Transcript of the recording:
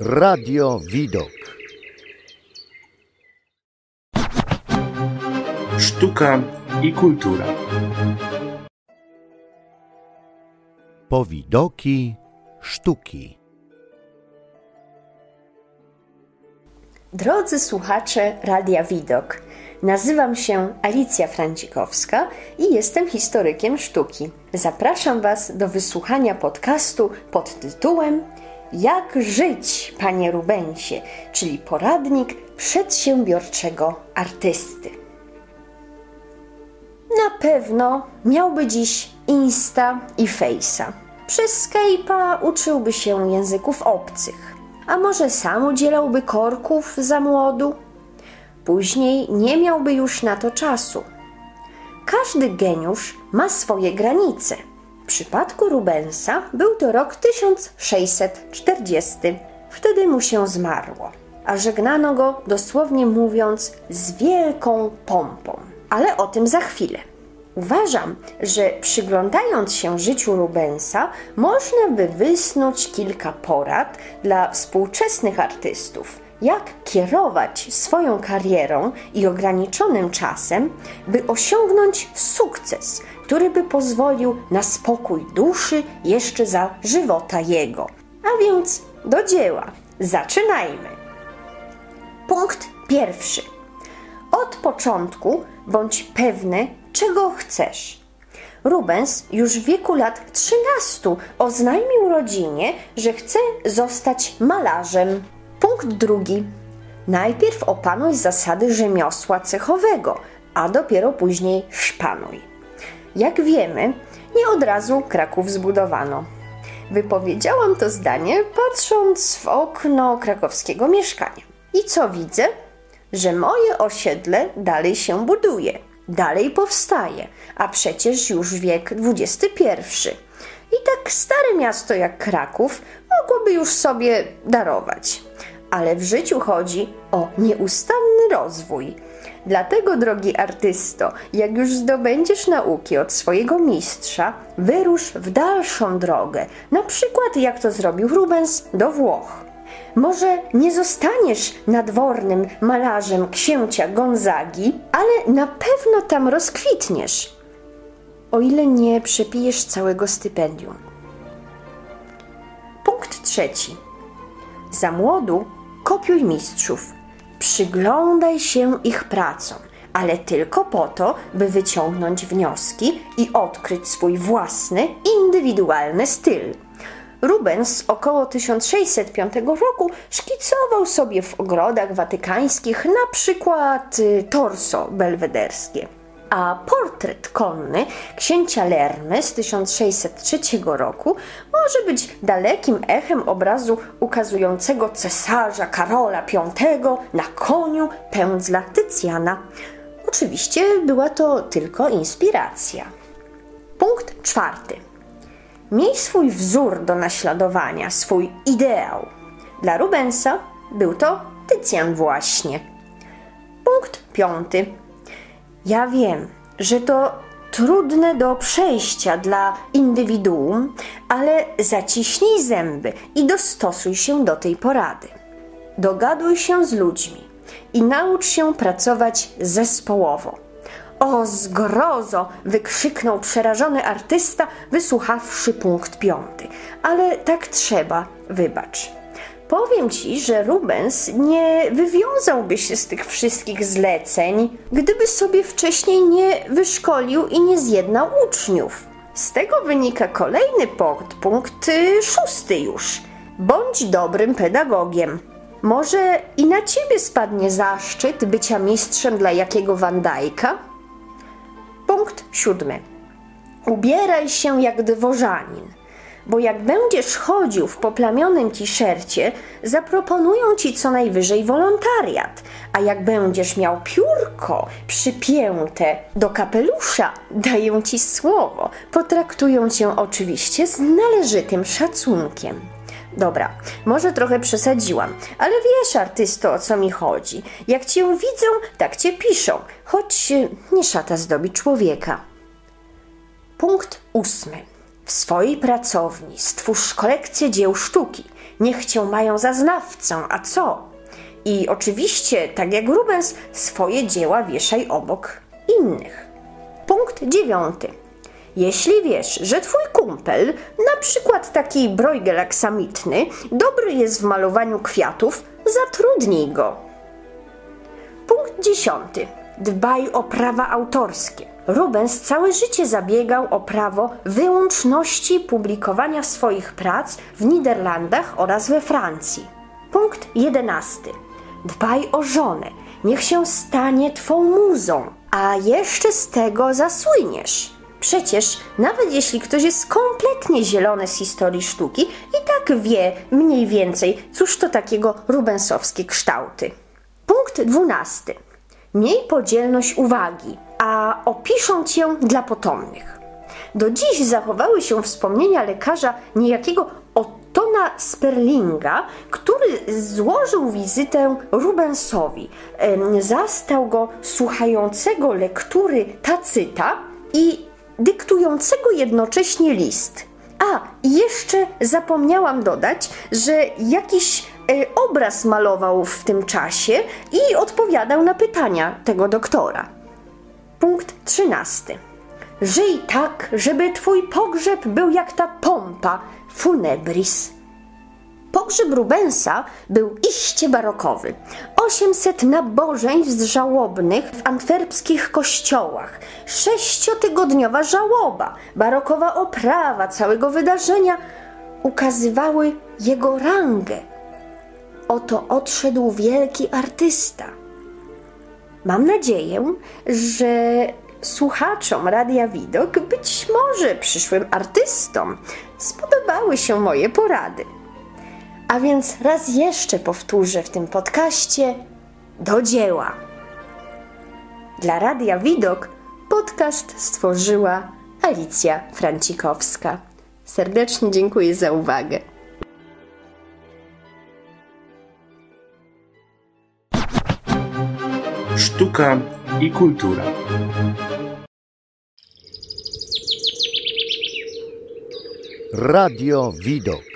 Radio Widok. Sztuka i kultura. Powidoki sztuki. Drodzy słuchacze Radia Widok, nazywam się Alicja Francikowska i jestem historykiem sztuki. Zapraszam Was do wysłuchania podcastu pod tytułem Jak żyć, panie Rubensie, czyli poradnik przedsiębiorczego artysty. Na pewno miałby dziś Insta i Face'a. Przez Skype'a uczyłby się języków obcych. A może sam udzielałby korków za młodu? Później nie miałby już na to czasu. Każdy geniusz ma swoje granice. W przypadku Rubensa był to rok 1640. Wtedy mu się zmarło, a żegnano go, dosłownie mówiąc, z wielką pompą. Ale o tym za chwilę. Uważam, że przyglądając się życiu Rubensa, można by wysnuć kilka porad dla współczesnych artystów, jak kierować swoją karierą i ograniczonym czasem, by osiągnąć sukces, który by pozwolił na spokój duszy jeszcze za żywota jego. A więc do dzieła. Zaczynajmy. Punkt pierwszy. Od początku bądź pewny, czego chcesz. Rubens już w wieku lat 13 oznajmił rodzinie, że chce zostać malarzem. Punkt drugi. Najpierw opanuj zasady rzemiosła cechowego, a dopiero później szpanuj. Jak wiemy, nie od razu Kraków zbudowano. Wypowiedziałam to zdanie patrząc w okno krakowskiego mieszkania. I co widzę? Że moje osiedle dalej się buduje dalej powstaje, a przecież już wiek XXI. I tak stare miasto jak Kraków mogłoby już sobie darować. Ale w życiu chodzi o nieustanny rozwój. Dlatego, drogi artysto, jak już zdobędziesz nauki od swojego mistrza, wyrusz w dalszą drogę, na przykład jak to zrobił Rubens do Włoch. Może nie zostaniesz nadwornym malarzem księcia Gonzagi, ale na pewno tam rozkwitniesz, o ile nie przepijesz całego stypendium. Punkt trzeci. Za młodu kopiuj mistrzów. Przyglądaj się ich pracom, ale tylko po to, by wyciągnąć wnioski i odkryć swój własny, indywidualny styl. Rubens około 1605 roku szkicował sobie w ogrodach watykańskich na przykład y, torso belwederskie. A portret konny księcia Lermy z 1603 roku może być dalekim echem obrazu ukazującego cesarza Karola V na koniu pędzla Tycjana. Oczywiście była to tylko inspiracja. Punkt czwarty. Miej swój wzór do naśladowania, swój ideał. Dla Rubensa był to Tycjan właśnie. Punkt piąty. Ja wiem, że to trudne do przejścia dla indywiduum, ale zaciśnij zęby i dostosuj się do tej porady. Dogaduj się z ludźmi i naucz się pracować zespołowo. O zgrozo! wykrzyknął przerażony artysta, wysłuchawszy punkt piąty. Ale tak trzeba, wybacz. Powiem ci, że Rubens nie wywiązałby się z tych wszystkich zleceń, gdyby sobie wcześniej nie wyszkolił i nie zjednał uczniów. Z tego wynika kolejny punkt, y, szósty już. Bądź dobrym pedagogiem. Może i na ciebie spadnie zaszczyt bycia mistrzem dla jakiego Wandajka? Punkt siódmy. Ubieraj się jak dworzanin, bo jak będziesz chodził w poplamionym t-shircie, zaproponują ci co najwyżej wolontariat, a jak będziesz miał piórko przypięte do kapelusza, dają ci słowo, potraktują cię oczywiście z należytym szacunkiem. Dobra, może trochę przesadziłam, ale wiesz, artysto, o co mi chodzi. Jak cię widzą, tak cię piszą, choć nie szata zdobi człowieka. Punkt ósmy. W swojej pracowni stwórz kolekcję dzieł sztuki. niech cię mają za znawcę, a co? I oczywiście, tak jak Rubens, swoje dzieła wieszaj obok innych. Punkt dziewiąty. Jeśli wiesz, że twój kumpel, na przykład taki brojgel aksamitny, dobry jest w malowaniu kwiatów, zatrudnij go. Punkt dziesiąty. Dbaj o prawa autorskie. Rubens całe życie zabiegał o prawo wyłączności publikowania swoich prac w Niderlandach oraz we Francji. Punkt jedenasty. Dbaj o żonę. Niech się stanie twą muzą, a jeszcze z tego zasłyniesz. Przecież nawet jeśli ktoś jest kompletnie zielony z historii sztuki, i tak wie mniej więcej, cóż to takiego rubensowskie kształty. Punkt dwunasty. Miej podzielność uwagi, a opiszą cię dla potomnych. Do dziś zachowały się wspomnienia lekarza niejakiego Ottona Sperlinga, który złożył wizytę Rubensowi. Zastał go słuchającego lektury Tacyta i dyktującego jednocześnie list. A, jeszcze zapomniałam dodać, że jakiś e, obraz malował w tym czasie i odpowiadał na pytania tego doktora. Punkt 13. Żyj tak, żeby twój pogrzeb był jak ta pompa funebris. Pogrzeb Rubensa był iście barokowy. 800 nabożeństw żałobnych w antwerpskich kościołach, sześciotygodniowa żałoba, barokowa oprawa całego wydarzenia ukazywały jego rangę. Oto odszedł wielki artysta. Mam nadzieję, że słuchaczom Radia Widok, być może przyszłym artystom, spodobały się moje porady. A więc raz jeszcze powtórzę w tym podcaście do dzieła. Dla Radia Widok podcast stworzyła Alicja Francikowska. Serdecznie dziękuję za uwagę. Sztuka i kultura. Radio Widok.